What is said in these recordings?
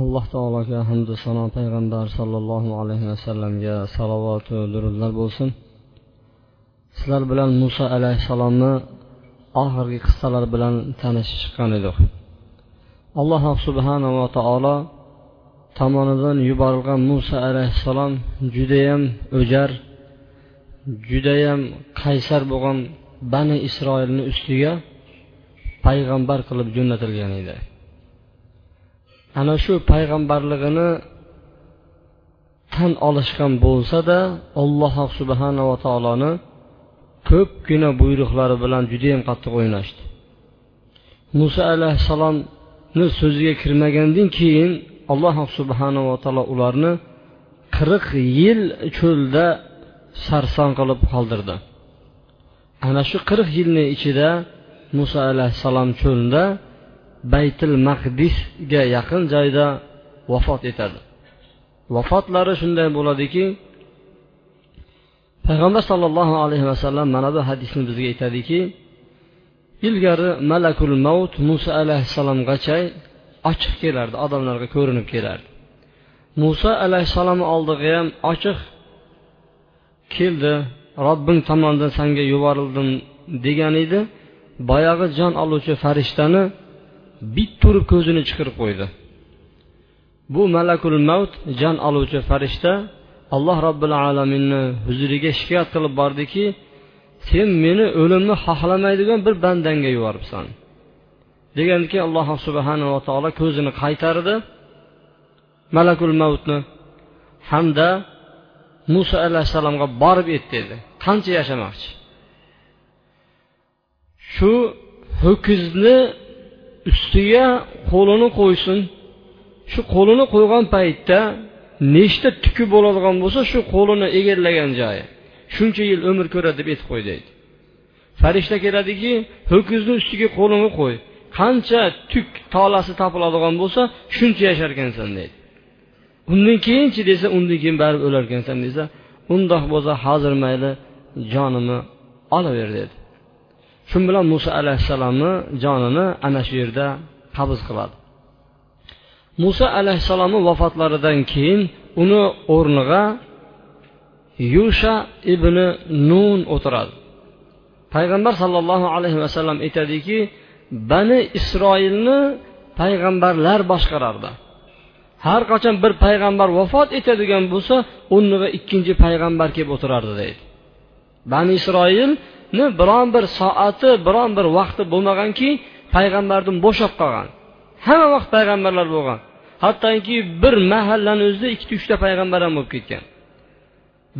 Alloh taologa hamdu sano payg'ambar sollallohu alayhi vasallamga salovatu durudlar bo'lsin. Sizlar bilan muso alayhissalomni oxirgi qissalar bilan tanishib chiqqan edik. Alloh subhanava taolo tomonidan yuborilgan muso alayhissalom judayam o'jar judayam qaysar bo'lgan bani isroilni ustiga payg'ambar qilib jo'natilgan edi. Ana shu payg'ambarligini tan olishgan bo'lsada alloh subhanava taoloni ko'pgina buyruqlari bilan judayam qattiq o'ynashdi. Muso alayhissalomni so'ziga kirmagandan keyin alloh subhanava taolo ularni qirq yil cho'lda sarson qilib qoldirdi. Ana shu qirq yilni ichida muso alayhissalom cho'lda baytil mahdisga yaqin joyda vafot etadi. Vafotlari shunday bo'ladiki payg'ambar sollallohu alayhi vasallam mana bu hadisni bizga aytadiki ilgari malakul mavt muso alayhissalomgacha ochiq kelardi odamlarga ko'rinib kelardi. Muso alayhissalomni oldiga ham ochiq keldi robbing tomonidan sanga yuborildim degan edi. Boyag'i jon oluvchi farishtani bit turib ko'zini chiqirib qo'ydi. Bu malakul mavt jon oluvchi farishta alloh robbil alaminni huzuriga shikoyat qilib bordiki sen meni o'limni xohlamaydigan bir bandangga yuboribsan. Deganki alloh subhanava taolo ko'zini qaytardi. Malakul mavtni hamda muso alayhissalomga borib et dedi. Qancha yashamoqchi? Shu ho'kizni ustiga qo'lini qo'ysin shu qo'lini qo'ygan paytda nechta tuki bo'ladigan bo'lsa shu qo'lini egallagan joyi shuncha yil umr ko'radi deb aytib qo'y deydi. Farishta keladiki ho'kizni ustiga qo'lini qo'y. Qancha tuk tolasi topiladigan bo'lsa shuncha yasharkansan deydi. Undan keyinchi desa undan keyin baribir o'larkansan desa undoq bo'lsa hozir mayli jonimni olaver dedi. Shu bilan muso alayhissalomni jonini ana shu yerda qabz qiladi. Muso alayhissalomni vafotlaridan keyin uni o'rniga yusha ibn nun o'tiradi. Payg'ambar sollallohu alayhi vasallam aytadiki bani isroilni payg'ambarlar boshqarardi. Har qachon bir payg'ambar vafot etadigan bo'lsa o'rniga ikkinchi payg'ambar kelib o'tirardi deydi. Bani isroil biron bir soati biron bir vaqti bo'lmaganki payg'ambardan bo'shab qolgan. Hamma vaqt payg'ambarlar bo'lgan. Hattoki bir mahallani o'zida ikkita uchta payg'ambar ham bo'lib ketgan.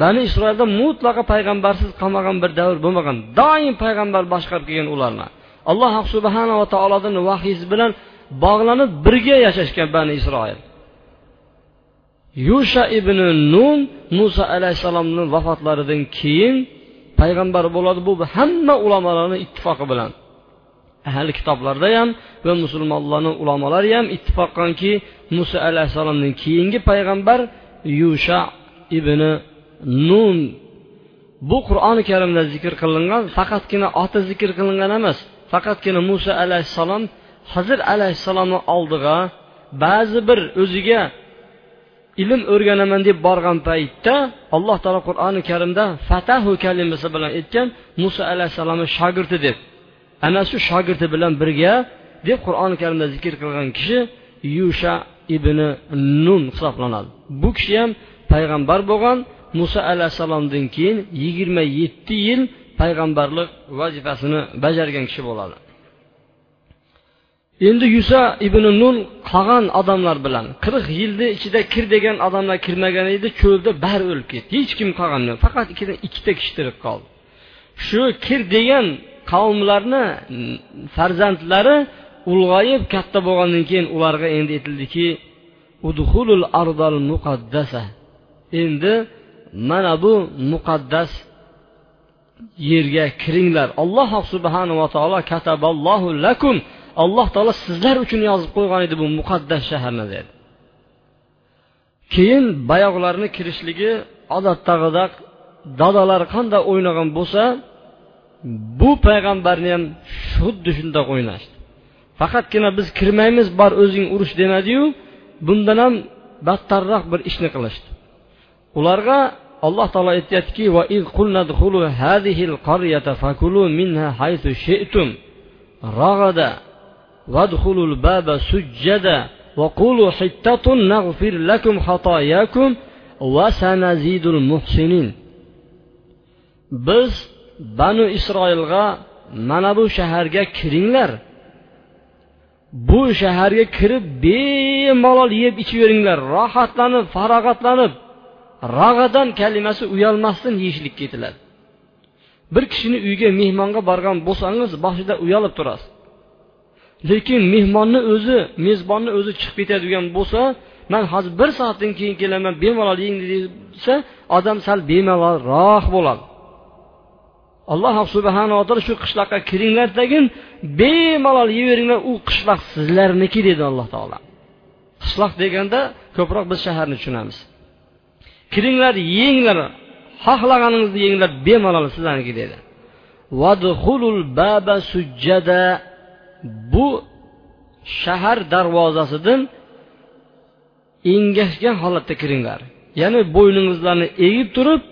Bani isroilda mutlaqo payg'ambarsiz qolmagan bir davr bo'lmagan. Doim payg'ambar boshqarib kelgan ularni. Alloh subhanava taoloni vahiysi bilan bog'lanib birga yashashgan bani isroil. Yusha ibn nun muso alayhissalomni vafotlaridan keyin payg'ambar bo'ladi bu hamma ulamolarni ittifoqi bilan. Ahli kitoblarda ham va musulmonlarni ulamolari ham ittifoq qilganki muso alayhissalomdan keyingi payg'ambar yusha ibn nun. Bu qur'oni karimda zikr qilingan faqatgina oti zikr qilingan emas faqatgina muso alayhissalom hozir alayhissalomni oldiga ba'zi bir o'ziga ilm o'rganaman deb borgan paytda alloh taolo qur'oni karimda fatahu kalimasi bilan aytgan muso alayhissalomni shogirdi deb. Ana shu shogirdi bilan birga deb qur'oni karimda zikr qilgan kishi yusha ibn nun hisoblanadi. Bu kishi ham payg'ambar bo'lgan muso alayhissalomdan keyin yigirma yetti yil payg'ambarlik vazifasini bajargan kishi bo'ladi. Endi yusa ibn nun qolgan odamlar bilan qirq yilni ichida kir degan odamlar kirmagan edi cho'lda bari o'lib ketdi. Hech kim qolgan yo'q faqat ikkita kishi tirik qoldi. Shu kir degan qavmlarni farzandlari ulg'ayib katta bo'lgandan keyin ularga endi aytildiki udhulul ardal muqaddasa. Endi mana bu muqaddas yerga kiringlar. Alloh subhanava taolo kataballohu lakum alloh taolo sizlar uchun yozib qo'ygan edi bu muqaddas shaharni dedi. Keyin bayoqlarni kirishligi odatdagidak dadalar qanday o'ynagan bo'lsa bu payg'ambarni ham xuddi shundoq o'ynashdi. Faqatgina biz kirmaymiz bor o'zing urush demadiyu bundan ham battarroq bir ishni qilishdi. Ularga alloh taolo aytyaptiki وادخلوا الباب سجدا وقولوا حتة نغفر لكم خطاياكم وسنزيد المحسنين biz banu isroilga mana bu shaharga kiringlar bu shaharga kirib bemalol yeb ichaveringlar rohatlanib farog'atlanib rag'adan kalimasi uyalmasdan yeyishlikka aytiladi bir kishini uyiga mehmonga borgan bo'lsangiz boshida uyalib turasiz Lekin mehmonni o'zi mezbonni o'zi chiqib ketadigan bo'lsa man hozir bir soatdan keyin kelaman bemalol yeng desa odam sal bemalolroq bo'ladi. Alloh subhanava taolo shu qishloqqa kiringlar degin bemalol yeyveringlar u qishloq sizlarniki dedi alloh taolo. Qishloq deganda ko'proq biz shaharni tushunamiz. Kiringlar yenglar xohlaganingizni yenglar bemalol sizlarniki dedi. Baba sujjada bu shahar darvozasidan engashgan holatda kiringlar. Ya'ni bo'yningizlarni egib turib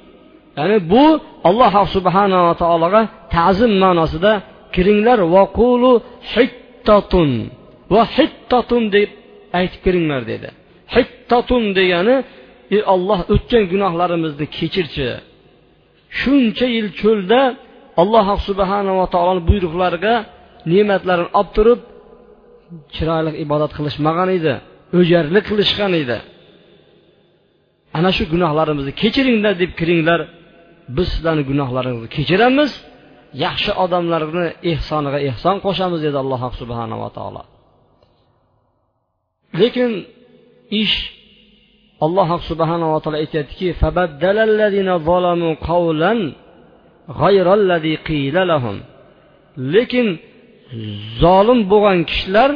ya'ni bu alloh subhanava taologa ta'zim ma'nosida kiringlar. Vaqulu hittatun. Va hittatun deb aytib kiringlar dedi. Hittatun degani ey olloh o'tgan gunohlarimizni kechirchi. Shuncha yil cho'lda alloh subhanava taoloni buyruqlariga ne'matlarini olib turib chiroyli ibodat qilishmagan edi o'jarlik qilishgan edi. Ana shu gunohlarimizni kechiringlar deb kiringlar biz sizlarni gunohlaringizni kechiramiz yaxshi odamlarni ehsoniga ehson qo'shamiz dedi alloh subhanava taolo. Lekin ish alloh subhanava taolo aytyaptiki lekin zolim bo'lgan kishilar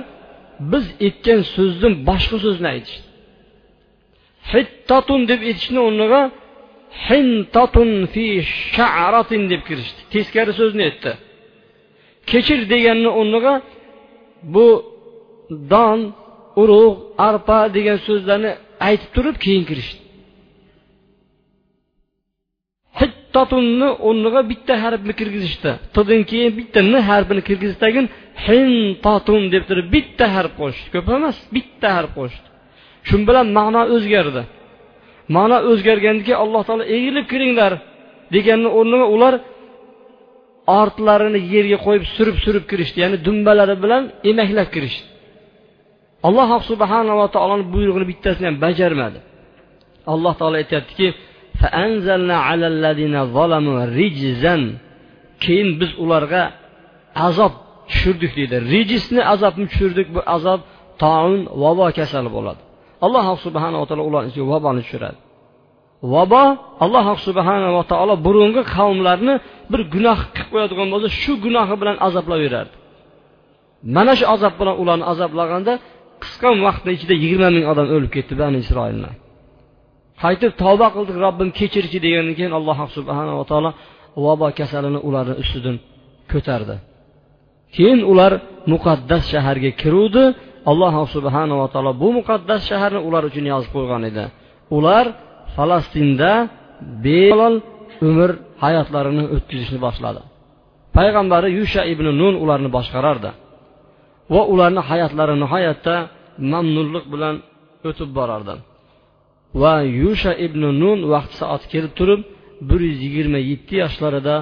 biz aytgan so'zdan boshqa so'zni aytishdi hittatun deb aytishni o'rniga hintatun fi sha'ratin deb kirishdi. Teskari so'zni aytdi. Kechir deganni o'rniga bu don urug' arpa degan so'zlarni aytib turib keyin kirishdi. Totunni o'rniga bitta harfni kirgizishdi. Tdan keyin bitta n harfini kirgizishdan hintotun deb turib bitta harf qo'shdi. Ko'p emas bitta harf qo'shdi. Shu bilan ma'no o'zgardi. Ma'no o'zgargandan keyin alloh taolo egilib kiringlar deganni o'rniga ular ortlarini yerga qo'yib surib surib kirishdi. Ya'ni dumbalari bilan emaklab kirishdi. Alloh subhanava taoloni buyrug'ini bittasini ham bajarmadi. Alloh taolo aytyaptiki keyin biz ularga azob tushirdik deydi. Rijisni azobni tushirdik bu azob taun vabo kasali bo'ladi. Alloh subhanava taolo ularni ichiga vaboni tushiradi. Vabo alloh subhanava taolo burungi qavmlarni bir gunoh qilib qo'yadigan bo'lsa shu gunohi bilan azoblayverardi mana shu azob bilan ularni azoblaganda qisqa vaqtni ichida yigirma ming odam o'lib ketdi bani isroilni qaytib tavba qildik robbim kechirchi degandan keyin alloh subhanava taolo vabo kasalini ularni ustidan ko'tardi. Keyin ular muqaddas shaharga kiruvdi. Alloh subhanava taolo bu muqaddas shaharni ular uchun yozib qo'ygan edi. Ular falastinda bemalol umr hayotlarini o'tkazishni boshladi. Payg'ambari yusha ibn nun ularni boshqarardi va ularni hayotlari nihoyatda mamnunlik bilan o'tib borardi. Va yusha ibn nun vaqti soati kelib turib bir yuz yigirma yetti yoshlarida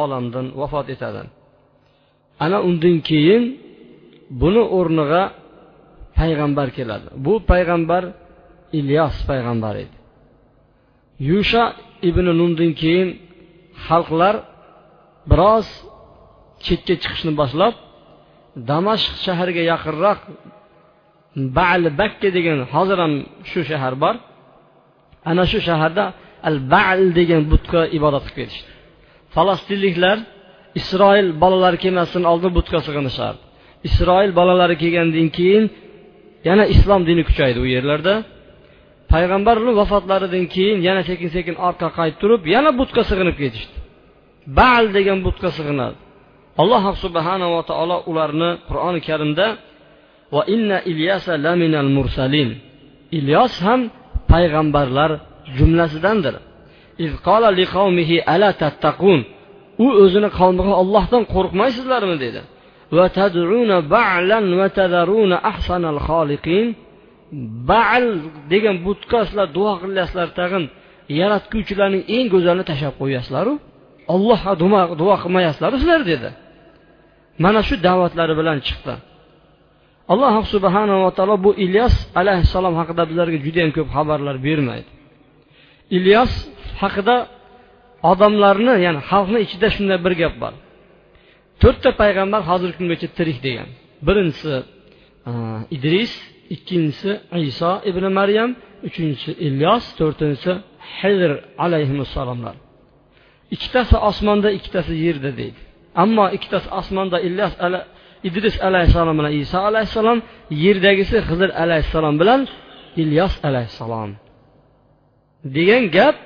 olamdan vafot etadi. Ana undan keyin buni o'rniga payg'ambar keladi. Bu payg'ambar ilyos payg'ambar edi. Yusha ibn nundan keyin xalqlar biroz chetga chiqishni boshlab damashq shahriga yaqinroq bal bakka degan hozir ham shu shahar bor ana shu shaharda al bal degan butga ibodat qilib ketishdi falastinliklar isroil bolalari kelmasdan oldin butga sig'inishardi isroil bolalari kelgandan keyin yana islom dini kuchaydi u yerlarda. Payg'ambarni vafotlaridan keyin yana sekin sekin orqa qaytib turib yana butga sig'inib ketishdi. Bal degan butga sig'inadi. Alloh subhanava taolo ularni qur'oni karimda va inna ilyasa laminal mursalin. Ilyos ham payg'ambarlar jumlasidandir. U o'zini qavmiga ollohdan qo'rqmaysizlarmi? dedi. Bal degan butga sizlar duo qilyapsizlar tag'in. Yaratguvchilarning eng go'zalini tashlab qo'yasizlaru ollohga duo qilmayapsizlaru sizlar dedi. Mana shu da'vatlari bilan chiqdi. Alloh subhanava taolo bu ilyos alayhissalom haqida bizlarga judayam ko'p xabarlar bermaydi. Ilyos haqida odamlarni ya'ni xalqni ichida shunday bir gap bor. To'rtta payg'ambar hozirgi kungacha tirik degan. Birinchisi idris ikkinchisi iso ibn maryam uchinchisi ilyos to'rtinchisi hizr alayhissalomlar ikkitasi osmonda ikkitasi yerda deydi. Ammo ikkitasi osmonda ilyos idris alayhissalom bilan iso alayhissalom yerdagisi hizr alayhissalom bilan ilyos alayhissalom. Degan gap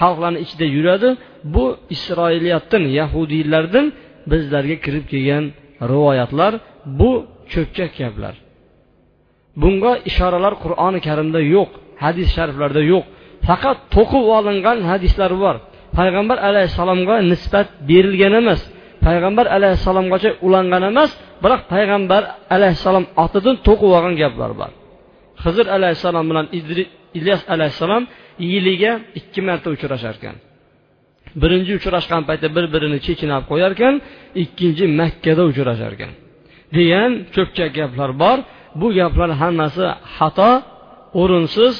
xalqlarni ichida yuradi. Bu isroiliyatdan yahudiylardan bizlarga kirib kelgan rivoyatlar bu cho'pchak gaplar. Bunga ishoralar qur'oni karimda yo'q hadis shariflarda yo'q. Faqat to'qib olingan hadislar bor. Payg'ambar alayhissalomga nisbat berilgan emas. Payg'ambar alayhissalomgacha ulangan emas biroq payg'ambar alayhissalom otidan to'qib olgan gaplar bor. Hizr alayhissalom bilan ilyos alayhissalom yiliga ikki marta uchrashar ekan birinchi uchrashgan paytda bir birini chechinab qo'yar ekan ikkinchi makkada uchrashar ekan degan ko'pchak gaplar bor. Bu gaplar hammasi xato o'rinsiz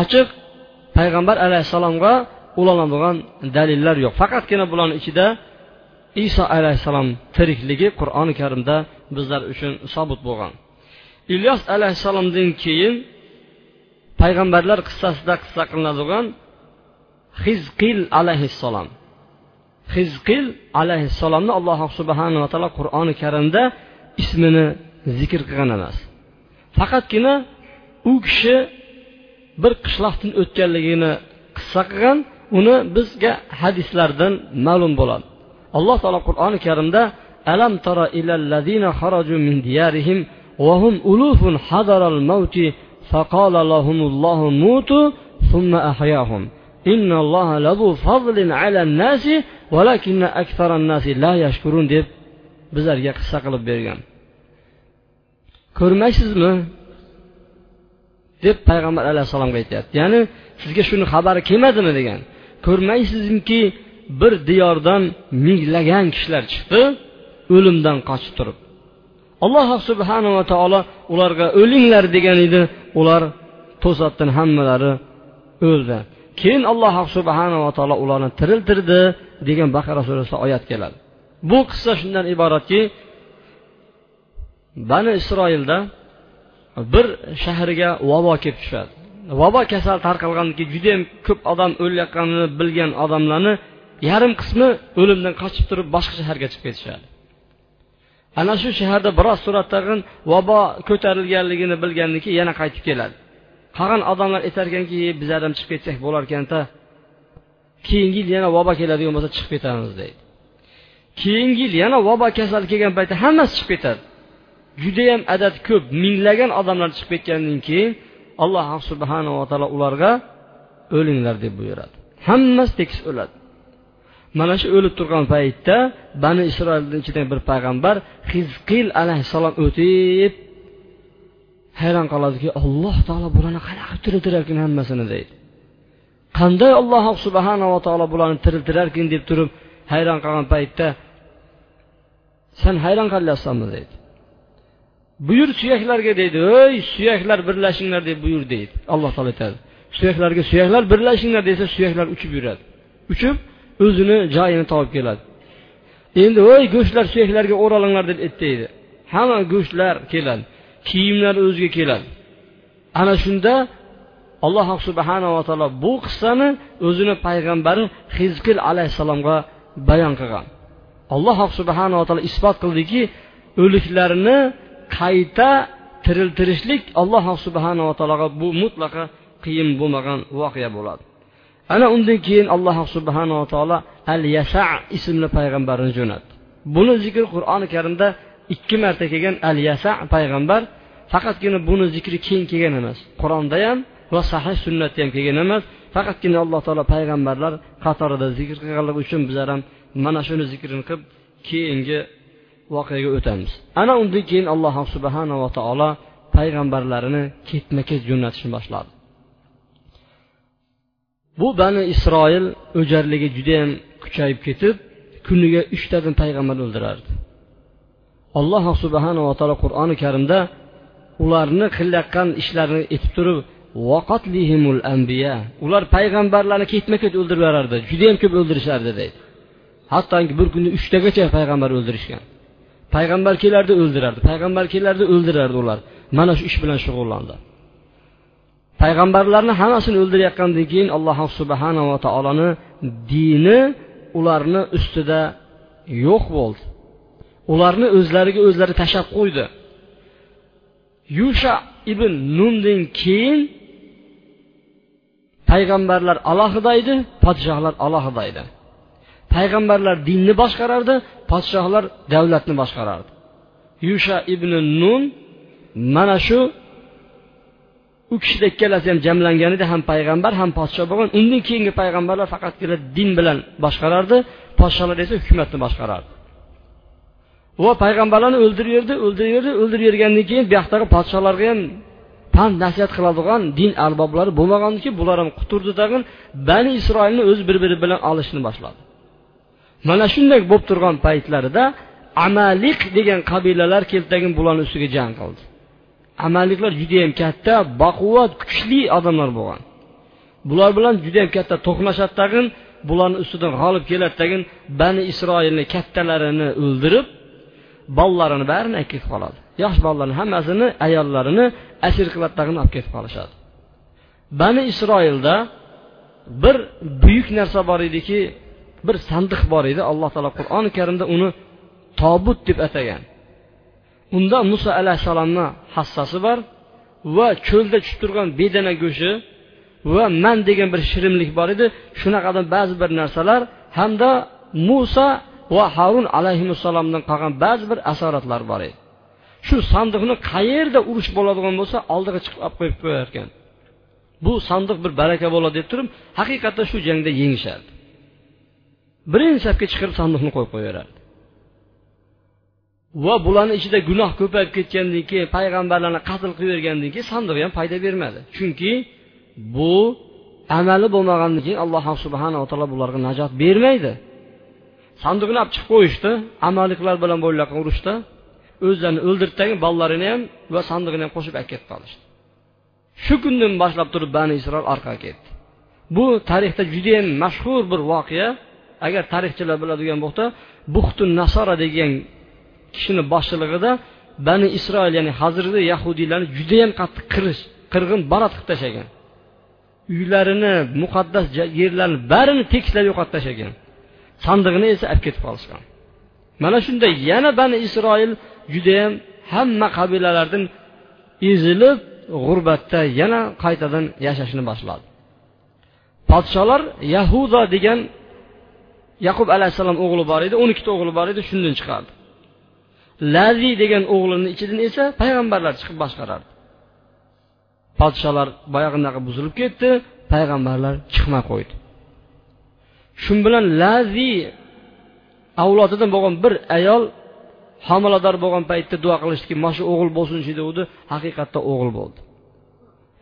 ochiq. Payg'ambar alayhissalomga ulanadigan dalillar yo'q. Faqatgina bularni ichida iso alayhissalom tirikligi qur'oni karimda bizlar uchun sobit bo'lgan. Ilyos alayhissalomdan keyin payg'ambarlar qissasida qissa qilinadigan hizqil alayhissalom. Hizqil alayhissalomni alloh subhanava taolo qur'oni karimda ismini zikr qilgan emas. Faqatgina u kishi bir qishloqdan o'tganligini qissa qilgan uni bizga hadislardan ma'lum bo'ladi. Alloh taolo qur'oni karimda alam tara ilallazina kharaju min diyarihim وهم ألوف حضر الموت فقال لهم الله موتوا ثم أحياهم إن الله لذو فضل على الناس ولكن أكثر الناس لا يشكرون deb bizlarga qissa qilib bergan ko'rmaysizmi deb payg'ambar alayhissalomga aytyapti ya'ni sizga shuni xabari kelmadimi degan ko'rmaysizmiki bir diyordan minglagan kishilar chiqdi o'limdan qochib turib. Alloh subhanava taolo ularga o'linglar degan edi. Ular to'satdan hammalari o'ldi. Keyin alloh subhanava taolo ularni tiriltirdi degan baqara surasida oyat keladi. Bu qissa shundan iboratki bani isroilda bir shahriga vabo kelib tushadi. Vabo kasal tarqalgandan keyin judayam ko'p odam o'layotganini bilgan odamlarni yarim qismi o'limdan qochib turib boshqa shaharga chiqib ketishadi. Ana shu shaharda biroz suratdag'in vabo ko'tarilganligini bilgandan keyin yana qaytib keladi. Qolgan odamlar aytarkanki bizlar ham chiqib ketsak bo'larkanda keyingi yil yana vabo keladigan bo'lsa chiqib ketamiz deydi. Keyingi yil yana vabo kasal kelgan paytda hammasi chiqib ketadi. Judayam adad ko'p minglagan odamlar chiqib ketgandan keyin alloh subhanava taolo ularga o'linglar deb buyuradi. Hammasi tekis o'ladi. Mana shu o'lib turgan paytda bani isroilni ichidan bir payg'ambar hizqil alayhissalom o'tib hayron qoladiki alloh taolo bularni qanaqa tiriltirarkan hammasini deydi. Qanday alloh subhanava taolo bularni tiriltirarkan deb turib hayron qolgan paytda san hayron qolyapsanmi deydi. Buyur suyaklarga deydi. Ey suyaklar birlashinglar deb buyur deydi. Alloh taolo aytadi. Suyaklarga suyaklar birlashinglar desa suyaklar uchib yuradi. Uchib o'zini joyini topib keladi. Endi voy go'shtlar suyaklarga o'ralinglar deb aytdaydi hamma go'shtlar keladi. Kiyimlar o'ziga keladi. Ana shunda alloh subhanava taolo bu qissani o'zini payg'ambari hizqil alayhissalomga bayon qilgan. Alloh subhanava taolo isbot qildiki o'liklarni qayta tiriltirishlik alloh subhanava taologa bu mutlaqo qiyin bo'lmagan voqea bo'ladi. Ana undan keyin alloh subhanava taolo al yasa ismli payg'ambarni jo'natdi. Buni zikr qur'oni karimda ikki marta kelgan al yasa payg'ambar faqatgina buni zikri keyin kelgan emas qur'onda ham va sahih sunnatda ham kelgan emas faqatgina alloh taolo payg'ambarlar qatorida zikr qilganligi uchun bizlar ham mana shuni zikrini qilib keyingi voqeaga o'tamiz. Ana undan keyin alloh subhanava taolo payg'ambarlarini ketma ket jo'natishni boshladi. Bu bani isroil o'jarligi judayam kuchayib ketib kuniga uchtadan payg'ambar o'ldirardi. Alloh subhanava taolo qur'oni karimda ularni qilayotgan ishlarini aytib turib ular payg'ambarlarni ketma ket o'ldirib yuborardi judayam ko'p o'ldirishardi deydi. Hattoki bir kunda uchtagacha payg'ambar o'ldirishgan. Payg'ambar kelardi o'ldirardi. Payg'ambar kelardi o'ldirardi ular. Mana shu ish bilan shug'ullandi. Payg'ambarlarni hammasini o'ldirayotgandan keyin alloh subhanava taoloni dini ularni ustida yo'q bo'ldi. Ularni o'zlariga o'zlari tashlab qo'ydi. Yusha ibn nundan keyin payg'ambarlar alohida edi podshohlar alohida edi. Payg'ambarlar dinni boshqarardi podshohlar davlatni boshqarardi. Yusha ibn nun mana shu u kishida ikkalasi ham jamlangan edi ham payg'ambar ham podsho bo'lgan. Undan keyingi payg'ambarlar faqatgina din bilan boshqarardi. Podsholar esa hukumatni boshqarardi. Va payg'ambarlarni o'ldiraverdi o'ldiraverdi o'ldiravergandan keyin bu yoqdagi podsholarga ham pand nasihat qiladigan din arboblari bo'lmagandiki bular ham quturdi tag'in. Bani isroilni o'z bir biri bilan olishni boshladi. Mana shunday bo'lib turgan paytlarida amalik degan qabilalar keltagin bularni ustiga jang qildi. Amalliklar judayam katta baquvvat kuchli odamlar bo'lgan. Bular bilan judayam katta to'qnashadi tag'in bularni ustidan g'olib keladi tagin bani isroilni kattalarini o'ldirib bolalarini barini olib ketib qoladi. Yosh bolalarni hammasini ayollarini asir qilib tag'in olib ketib qolishadi. Bani isroilda bir buyuk narsa bor ediki bir sandiq bor edi. Alloh taolo qur'oni karimda uni tobut deb atagan. Unda muso alayhissalomni hassasi bor va cho'lda tushib turgan bedana go'shti va man degan bir shirinlik bor edi. Shunaqadan ba'zi bir narsalar hamda muso va harun alayhissalomdan qolgan ba'zi bir asoratlar bor edi. Shu sandiqni qayerda urush bo'ladigan bo'lsa oldiga chiqib olib qo'yib qo'yarkan. Bu sandiq bir baraka bo'ladi deb turib haqiqatda shu jangda yengishadi birinchi safga chiqarib sandiqni qo'yib qo'yaverardi va bularni ichida gunoh ko'payib ketgandan keyin payg'ambarlarni qatl qilib yuborgandan keyin sandiq ham foyda bermadi. Chunki bu amali bo'lmagandan keyin alloh subhanava taolo bularga najot bermaydi. Sandiqni olib chiqib qo'yishdi amaliqlar bilan bo'layotgan urushda o'zlarini o'ldirdidagi bolalarini ham va sandiqni ham qo'shib olib ketib qolishdi. Shu kundan boshlab turib bani isroil orqaga ketdi. Bu tarixda judayam mashhur bir voqea. Agar tarixchilar biladigan bo'lsa buxtun nasora degan kishini boshchiligida bani isroil ya'ni hozirgi yahudiylarni judayam qattiq qirish qirg'in balot qilib tashlagan. Uylarini muqaddas yerlarni barini tekislab yo'qotib tashlagan. Sandig'ini esa olib ketib qolishgan. Mana shunday yana bani isroil judayam hamma qabilalardan ezilib g'urbatda yana qaytadan yashashni boshladi. Podsholar yahuda degan yaqub alayhissalom o'g'li bor edi o'n ikkita o'g'li bor edi shundan chiqardi. Lazi degan o'g'lini ichidan esa payg'ambarlar chiqib boshqarardi. Podsholar boyag'inaqa buzilib ketdi payg'ambarlar chiqmay qo'ydi. Shu bilan lazi avlodidan bo'lgan bir ayol homilador bo'lgan paytda duo qilishdiki mana shu o'g'il bo'lsinchi degandi haqiqatda o'g'il bo'ldi.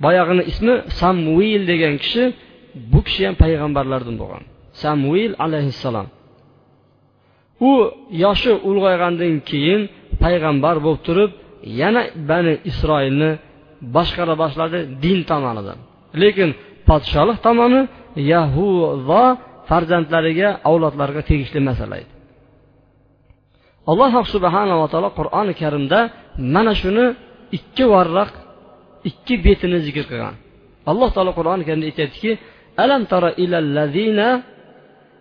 Boyag'ini ismi samuil degan kishi bu kishi ham payg'ambarlardan bo'lgan. Samuil alayhissalom. U yoshi ulg'aygandan keyin payg'ambar bo'lib turib yana bani isroilni boshqara boshladi din tomonidan. Lekin podshohlik tomoni yahuvo farzandlariga avlodlariga tegishli masala edi. Alloh subhanava taolo qur'oni karimda mana shuni ikki varraq ikki betini zikr qilgan. Alloh taolo qur'oni karimda aytyaptiki alam tara ilallazina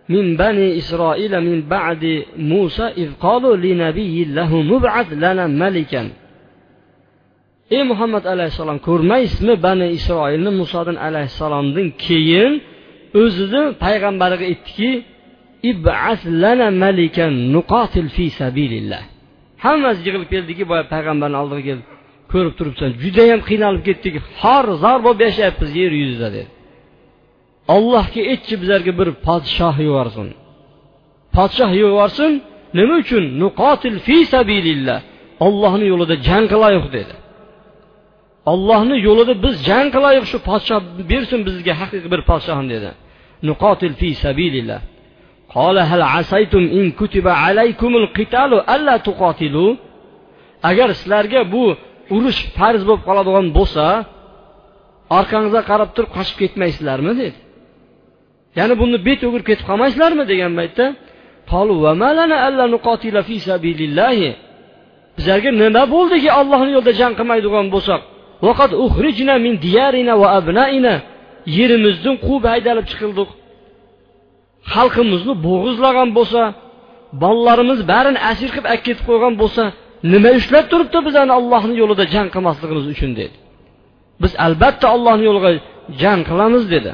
من بني إسرائيل من بعد موسى إذ قالوا لنبي له مبعث لنا ملكا ey muhammad alayhissalom ko'rmaysizmi bani isroilni musodan alayhissalomdan keyin o'zini payg'ambariga aytdiki fi sabilillah hammasi yig'ilib keldiki boya payg'ambarni oldiga keldi ko'rib turibsan judayam qiynalib ketdik xor zor bo'lib yashayapmiz yer yuzida dedi allohga aytchi bizlarga bir podshoh yuborsin podshoh yuborsin nima uchun nuqotil fi sabilillah ollohni yo'lida jang qilaylik dedi ollohni yo'lida biz jang qilaylik shu podshoh bersin bizga haqiqiy bir podshohni dedi nuqotil fi sabilillah قال هل عسيتم إن كتب عليكم القتال ألا تقاتلوا agar sizlarga bu urush farz bo'lib qoladigan bo'lsa orqangizga qarab turib qochib ketmaysizlarmi dedi Ya'ni buni bet o'girib ketib qolmaysizlarmi degan paytda bizlarga nima bo'ldiki ollohni yo'lida jang qilmaydigan bo'lsak? Yerimizdan quvib haydalib chiqildik. Xalqimizni bo'g'izlagan bo'lsa bolalarimiz barini asir qilib olib ketib qo'ygan bo'lsa nima ushlab turibdi bizlarni allohni yo'lida jang qilmasligimiz uchun dedi. Biz albatta allohni yo'liga jang qilamiz dedi.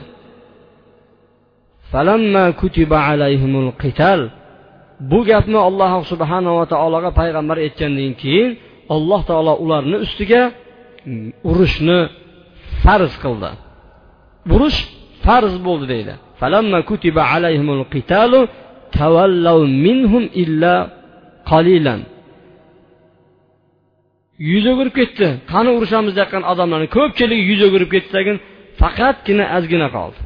Bu gapni alloh subhanava taologa payg'ambar aytgandan keyin alloh taolo ularni ustiga mm, urushni farz qildi. Urush farz bo'ldi deydi. Yuz o'girib ketdi. Qani urushamiz deyotgan odamlarni ko'pchiligi yuz o'girib ketdi faqatgina ozgina qoldi.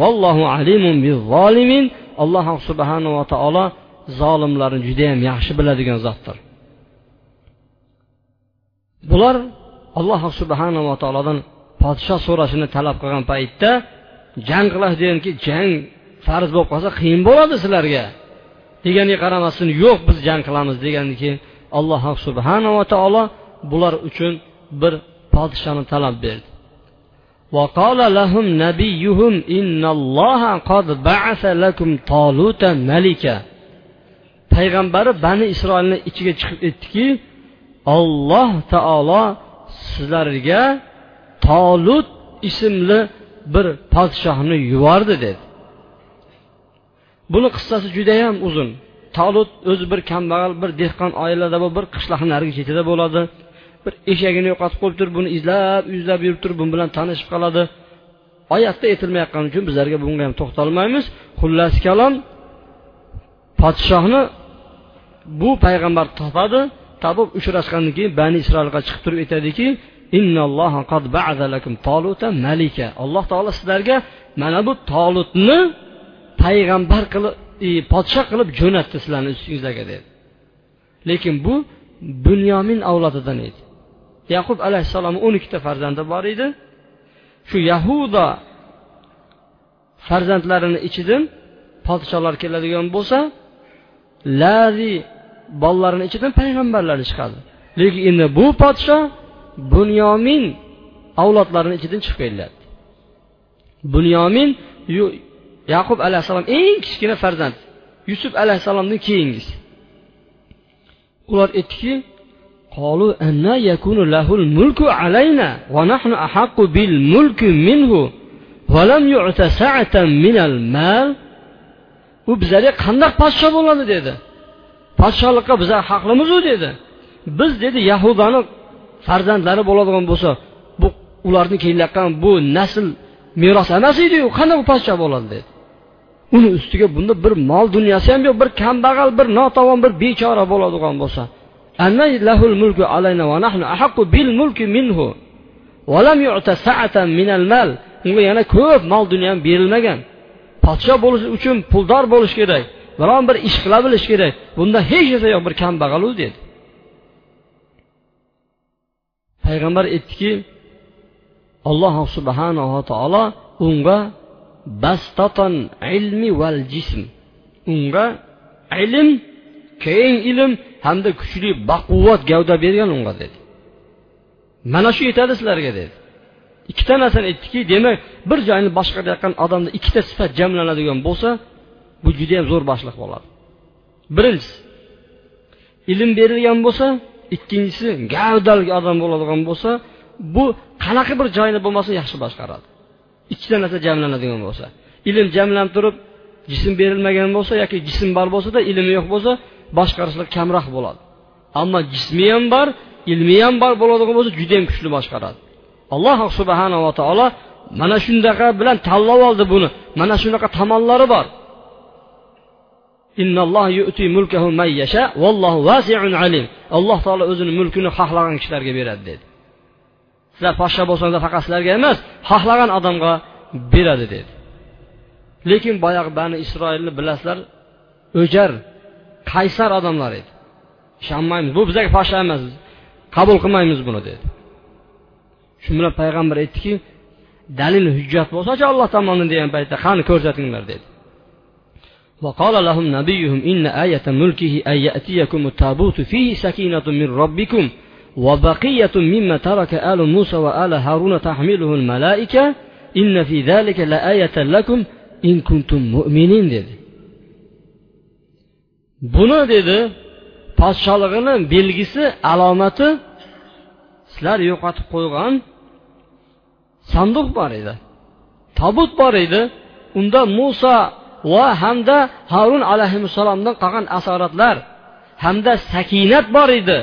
Vallohu alimun zolimin alloh subhanava taolo zolimlarni judayam yaxshi biladigan zotdir. Bular alloh subhanava taolodan podshoh so'rashini talab qilgan paytda jang qilas deganki jang farz bo'lib qolsa qiyin bo'ladi sizlarga. Deganiga qaramasdan yo'q biz jang qilamiz degandan alloh subhanava taolo bular uchun bir podshoni talab berdi. وقال لهم نبيهم إن الله قد بعث لكم طالوت ملكا payg'ambari bani isroilni ichiga chiqib aytdiki olloh taolo sizlarga tolut ismli bir podshohni yubordi dedi buni qissasi judayam uzun tolut o'zi bir kambag'al bir dehqon oilada bu bir qishloqni narigi chetida bo'ladi bir eshagini yo'qotib qo'yib turib buni izlab izlab yurib turib bu bilan tanishib qoladi. Oyatda aytilmayotgani uchun bizlarga bunga ham to'xtalmaymiz. Xullas kalom podshohni bu payg'ambar topadi. Topib uchrashgandan keyin bani isroilga chiqib turib aytadiki alloh taolo sizlarga mana bu tolutni payg'ambar qilib e, podshoh qilib jo'natdi sizlarni ustingizlarga dedi. Lekin bu bunyomin avlodidan edi. Yaqub alayhissalomni o'n ikkita farzandi bor edi. Shu yahuda farzandlarini ichidan podsholar keladigan bo'lsa lazi bolalarini ichidan payg'ambarlar chiqadi. Lekin endi bu podshoh bunyomin avlodlarini ichidan chiqib kelyapti bunyomin yaqub alayhissalom eng kichkina farzand yusuf alayhissalomdan keyingisi. Ular aytdiki قالوا أن يكون له الملك علينا ونحن أحق بالملك منه ولم يعت سعة من المال u bizlarga qandaq podsho bo'ladi dedi podshohlikqa bizlar haqlimizu dedi biz dedi yahudani farzandlari bo'ladigan bo'lsa bu ularni kelayotgan bu nasl meros emas ediyu qanday u podshoh bo'ladi dedi uni ustiga bunda bir mol dunyosi ham yo'q bir kambag'al bir notavon bir bechora bo'ladigan bo'lsa unga yana ko'p mol dunyo ham berilmagan podsho bo'lish uchun puldor bo'lish kerak biron bir ish qila bilish kerak bunda hech narsa yo'q bir kambag'alu dedi payg'ambar aytdiki alloh subhanava taolo unga bastatan ilmi val jism unga ilm keng ilm hamda kuchli baquvvat gavda bergan unga dedi. Mana shu yetadi sizlarga dedi. Ikkita narsani aytdiki demak bir joyni boshqarayotgan odamda ikkita sifat jamlanadigan bo'lsa bu judayam zo'r boshliq bo'ladi. Birinchisi ilm berilgan bo'lsa ikkinchisi gavdali odam bo'ladigan bo'lsa bu qanaqa bir joyni bo'lmasin yaxshi boshqaradi. Ikkita narsa jamlanadigan bo'lsa. Ilm jamlanib turib jism berilmagan bo'lsa yoki jism bor bo'lsada ilmi yo'q bo'lsa boshqarishlik kamroq bo'ladi. Ammo jismi ham bor ilmi ham bor bo'ladigan bo'lsa judayam kuchli boshqaradi. Alloh subhanava taolo mana shundaqa bilan tanlab oldi buni. Mana shunaqa tomonlari bor. Alloh taolo o'zini mulkini xohlagan kishilarga beradi dedi. Sizlar podsho bo'lsanglar faqat sizlarga emas xohlagan odamga beradi dedi. Lekin boyagi bani isroilni bilasizlar o'jar qaysar odamlar edi ishonmaymiz bu bizga podsho emas qabul qilmaymiz buni dedi shu bilan payg'ambar aytdiki dalil hujjat bo'lsachi olloh tomonidan degan paytda qani ko'rsatinglar dedi وقال لهم نبيهم إن آية ملكه أن يأتيكم التابوت فيه سكينة من ربكم وبقية مما ترك آل موسى وآل هارون تحمله الملائكة إن في ذلك لآية لكم إن كنتم مؤمنين dedi buni dedi podsholig'ini belgisi alomati sizlar yo'qotib qo'ygan sanduq bor edi. Tobut bor edi. Unda muso va hamda harun alayhissalomdan qolgan asoratlar hamda sakinat bor edi.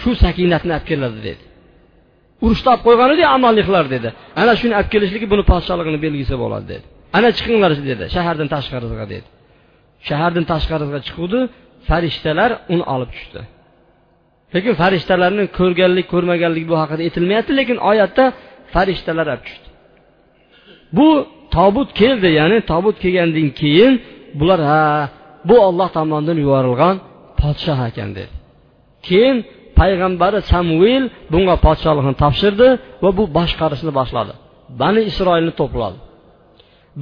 Shu sakinatni olib keladi dedi. Urushda olib qo'ygan edi amalliklar dedi. Ana shuni olib kelishligi buni podsholigini belgisi bo'ladi dedi. Ana chiqinglar dedi shahardan tashqarisiga dedi. Shahardan tashqariga chiquvdi. Farishtalar uni olib tushdi. Lekin farishtalarni ko'rganlik ko'rmaganlik bu haqida aytilmayapti lekin oyatda farishtalar olib tushdi. Bu tobut keldi ya'ni tobut kelgandan keyin bular ha bu olloh tomonidan yuborilgan podshoh ekan dedi. Keyin payg'ambari samuel bunga podshohlikni topshirdi va bu boshqarishni boshladi. Bani isroilni to'pladi.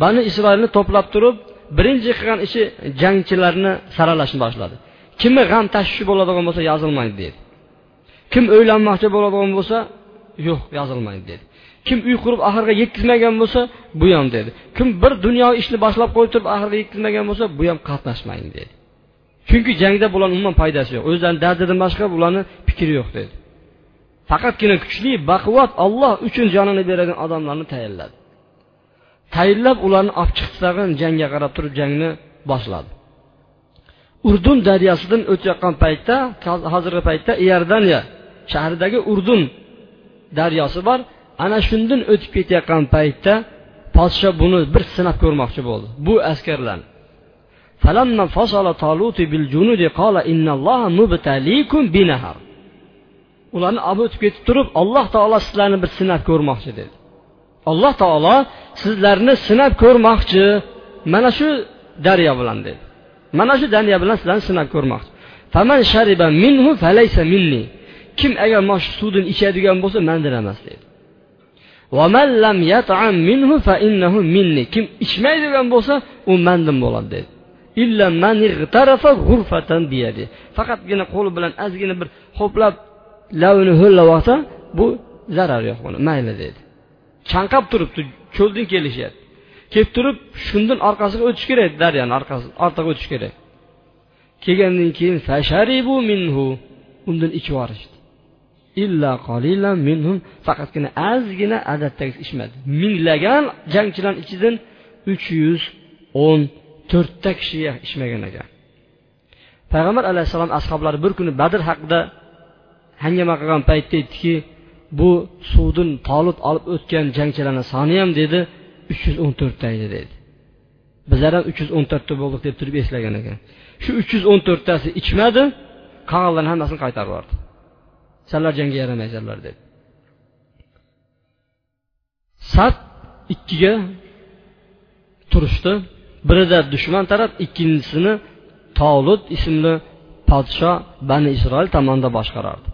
Bani isroilni to'plab turib birinchi qilgan ishi jangchilarni saralashni boshladi. Kimni g'am tashvishi bo'ladigan bo'lsa yozilmaydi dedi. Kim o'ylanmoqchi bo'ladigan bo'lsa yo'q yozilmaydi dedi. Kim uy qurib oxiriga yetkazmagan bo'lsa bu ham dedi. Kim bir dunyo ishni boshlab qo'yib turib oxiriga yetkazmagan bo'lsa bu ham qatnashmaydi dedi. Chunki jangda bularni umuman foydasi yo'q. O'zlarini dardidan boshqa bularni fikri yo'q dedi. Faqatgina kuchli baquvvat olloh uchun jonini beradigan odamlarni tayinladi tayinlab ularni olib chiqdi tag'in jangga qarab turib jangni boshladi. Urdun daryosidan o'tayotgan paytda hozirgi paytda iordaniya shahridagi urdun daryosi bor. Ana shundan o'tib ketayotgan paytda podsho buni bir sinab ko'rmoqchi bo'ldi. Bu askarlarni ularni olib o'tib ketib turib alloh taolo sizlarni bir sinab ko'rmoqchi dedi. Alloh taolo sizlarni sinab ko'rmoqchi. Mana shu daryo bilan dedi. Mana shu daryo bilan sizlarni sinab ko'rmoqchi. Minhu falaysa minni. Kim agar mana shu suvdan ichadigan bo'lsa mandan emas dedi. Kim ichmaydigan bo'lsa u mandan bo'ladi dedi. Faqatgina qo'li bilan ozgina bir ho'plab lavini ho'llab olsa bu zarar yo'q buni. Mayli dedi. Chanqab turibdi cho'ldan kelishyapti. Kelib turib shundan orqasiga o'tish kerak daryoni orqasi ortiga o'tish kerak. Kelgandan keyin fasharibu minhu. Undan ichib yuborishdi. Illa qolilan minhum. Faqatgina ozgina adatdagi ichmadi. Minglagan jangchilarni ichidan uch yuz o'n to'rtta kishi ichmagan ekan. Payg'ambar alayhissalom ashoblari bir kuni badr haqida hangama qilgan paytda aytdiki bu suvdin tolib olib o'tgan jangchilarni soni ham dedi uch yuz o'n to'rtta edi dedi. Bizlar ham uch yuz o'n to'rtta bo'ldik deb turib eslagan ekan. Shu uch yuz o'n to'rttasi ichmadi qolganlarni hammasini qaytarib yubordi. Sanlar jangga yaramaysanlar deb sat ikkiga turishdi. Birida dushman taraf ikkinchisini tolud ismli podsho bani isroil tomonidan boshqarardi.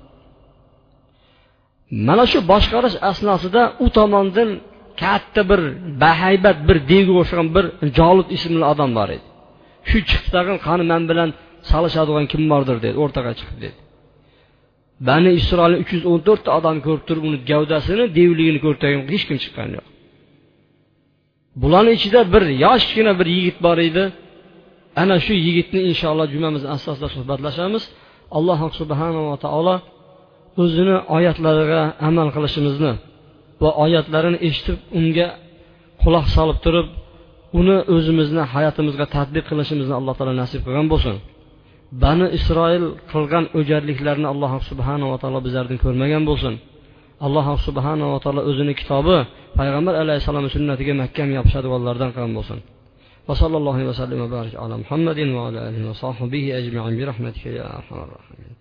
Mana shu boshqarish asnosida u tomondan katta bir bahaybat bir devga o'xshagan bir jolib ismli odam bor edi. Shu chiqdi tag'in qani man bilan solishadigan kim bordir dedi o'rtaga chiqib dedi. Bani isroil uch yuz o'n to'rtta odam ko'rib turib uni gavdasini devligini ko'rib turgan hech kim chiqqani yo'q. Bularni ichida bir yoshgina bir yigit bor edi. Ana shu yigitni inshaalloh jumamiz asosida suhbatlashamiz. Alloh subhanava taolo o'zini oyatlariga amal qilishimizni va oyatlarini eshitib unga quloq solib turib uni o'zimizni hayotimizga tadbiq qilishimizni alloh taolo nasib qilgan bo'lsin bani isroil qilgan o'jarliklarni alloh subhanava taolo bizlardan ko'rmagan bo'lsin alloh subhanava taolo o'zini kitobi payg'ambar alayhissalomni sunnatiga mahkam yopishadiganlardan qilgan bo'lsin وصلى الله وسلم وبارك على محمد وعلى اله وصحبه اجمعين برحمتك يا ارحم الراحمين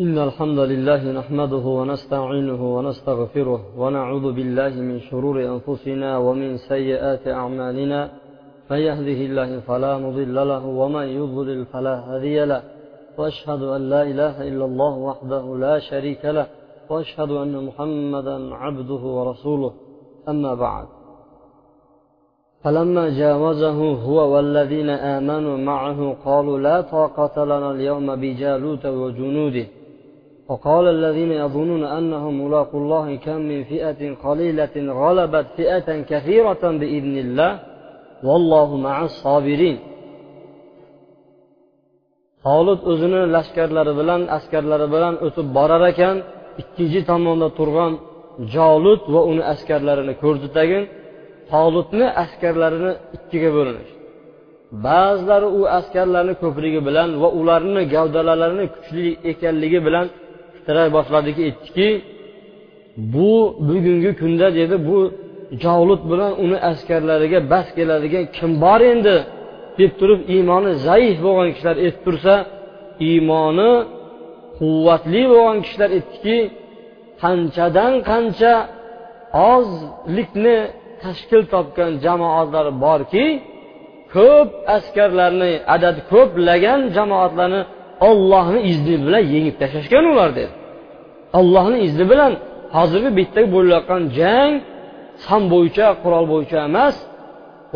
إن الحمد لله نحمده ونستعينه ونستغفره ونعوذ بالله من شرور أنفسنا ومن سيئات أعمالنا من يهده الله فلا مضل له ومن يضلل فلا هادي له وأشهد أن لا إله إلا الله وحده لا شريك له وأشهد أن محمدا عبده ورسوله أما بعد. فلما جاوزه هو والذين آمنوا معه قالوا لا طاقة لنا اليوم بجالوت وجنوده. وقال الذين يظنون أنهم ملاقوا الله كم من فئة قليلة غلبت فئة كثيرة بإذن الله والله مع الصابرين tolut o'zini lashkarlari bilan askarlari bilan o'tib borar ekan ikkinchi tomonda turgan jolut va uni askarlarini ko'rdi tagin tolutni askarlarini ikkiga bo'linish ba'zilari u askarlarni ko'pligi bilan va ularni gavdalalarini kuchli ekanligi bilan sira boshladiki aytdiki bu bugungi kunda dedi. Bu javlut bilan uni askarlariga bas keladigan kim bor endi? deb turib iymoni zaif bo'lgan kishilar aytib tursa iymoni quvvatli bo'lgan kishilar aytdiki qanchadan qancha ozlikni tashkil topgan jamoatlar borki ko'p askarlarni adadi ko'plagan jamoatlarni ollohni izni bilan yengib tashlashgan ular dedi. Allohni izni bilan hozirgi bitta bo'layotgan jang son bo'yicha qurol bo'yicha emas.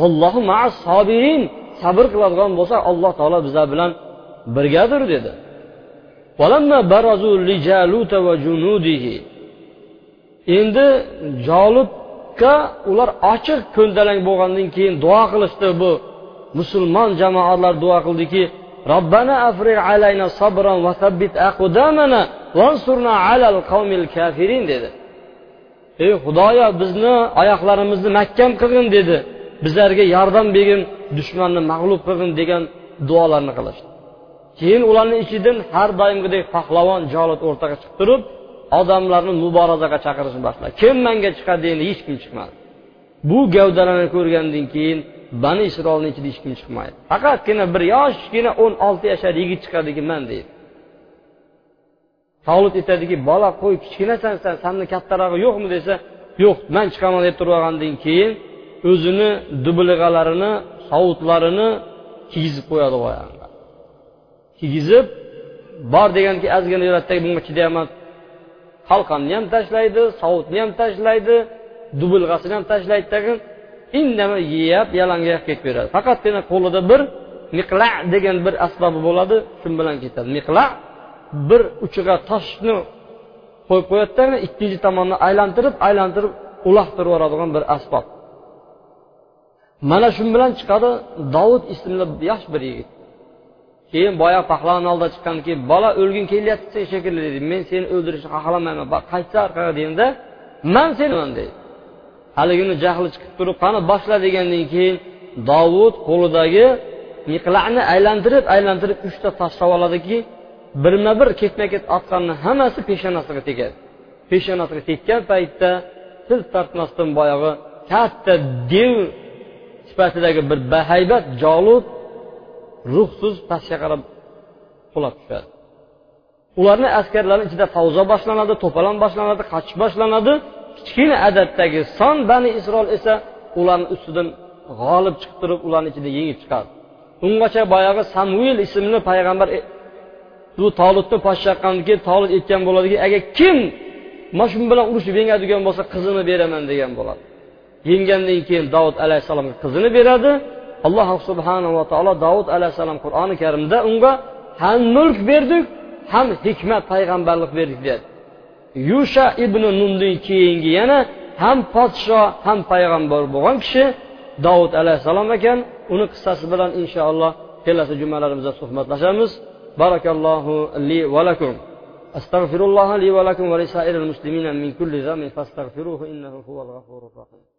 Vallohu sobirin sabr qiladigan bo'lsa alloh taolo bizlar bilan birgadir dedi. Endi jolibga ular ochiq ko'ndalang bo'lgandan keyin duo qilishdi bu musulmon jamoatlar duo qildiki robbana afriq alayna صبرا وثبت sabbit aqdamana على alal الكافرين kafirin dedi. Ey xudoyo bizni oyoqlarimizni mahkam qilgin dedi. Bizlarga yordam bergin dushmanni mag'lub qilgin degan duolarni qilishdi. Keyin ularni ichidan har doimgidek pahlavon jolit o'rtaga chiqib turib odamlarni muborazaga chaqirishni boshladi. Kim manga chiqadi endi hech kim chiqmadi. Bu gavdalarni ko'rgandan keyin bani isroilni ichida hech kim chiqmaydi faqatgina bir yoshgina o'n olti yashar yigit chiqadiki man deydi. Tavlut aytadiki bola qo'y kichkinasan san sandan kattarog'i yo'qmi? desa yo'q man chiqaman deb turib olgandan keyin o'zini dublig'alarini sovutlarini kiygizib qo'yadi oyog'iga kiygizib bor deganki ozgina yuradida bunga chidayman. Qalqonni ham tashlaydi sovutni ham tashlaydi dubulg'asini ham tashlaydi tagin indamay yeyab yalangoyoq ketib beradi faqatgina qo'lida bir miqla degan bir asbobi bo'ladi shu bilan ketadi. Miqla bir uchiga toshni qo'yib qo'yadida ikkinchi tomonni aylantirib aylantirib uloqtirib yuboradigan bir asbob. Mana shu bilan chiqadi dovud ismli yosh bir yigit. Keyin boya pahlavon oldida chiqqandan keyin bola o'lging kelyapti shekilli deydi men seni o'ldirishni xohlamayman qaytsa orqaga deganda man seniman deydi haligini jahli chiqib turib qani boshla degandan keyin dovud qo'lidagi miqlani aylantirib aylantirib uchta tashlab oladiki birma bir ketma ket otganni hammasi peshonasiga tegadi. Peshonasiga tekkan paytda til tortmasdan boyag'i katta dev sifatidagi bir bahaybat jolud ruhsiz pastga qarab qulab tushadi. Ularni askarlarni ichida favzo boshlanadi to'polon boshlanadi qochish boshlanadi. Kichkina adatdagi son bani isroil esa ularni ustidan g'olib chiqib turib ularni ichida yengib chiqadi. Ungacha boyagi samuil ismli payg'ambar e, bu tolutni podshohqandan keyin tolut aytgan bo'ladiki agar kim mana shu bilan urushib yengadigan bo'lsa qizini beraman degan bo'ladi. Yenggandan keyin davud alayhissalomga qizini beradi. Alloh subhanava taolo davud alayhissalom qur'oni karimda unga ham mulk berdik ham hikmat payg'ambarlik berdik deyapti yusha ibn nundan keyingi yana ham podsho ham payg'ambar bo'lgan kishi dovud alayhissalom ekan uni qissasi bilan inshaalloh kelasi jumalarimizda suhbatlashamiz barakallohu li va lakum أستغفر الله لي ولكم ولسائر المسلمين من كل ذنب فاستغفروه إنه هو الغفور الرحيم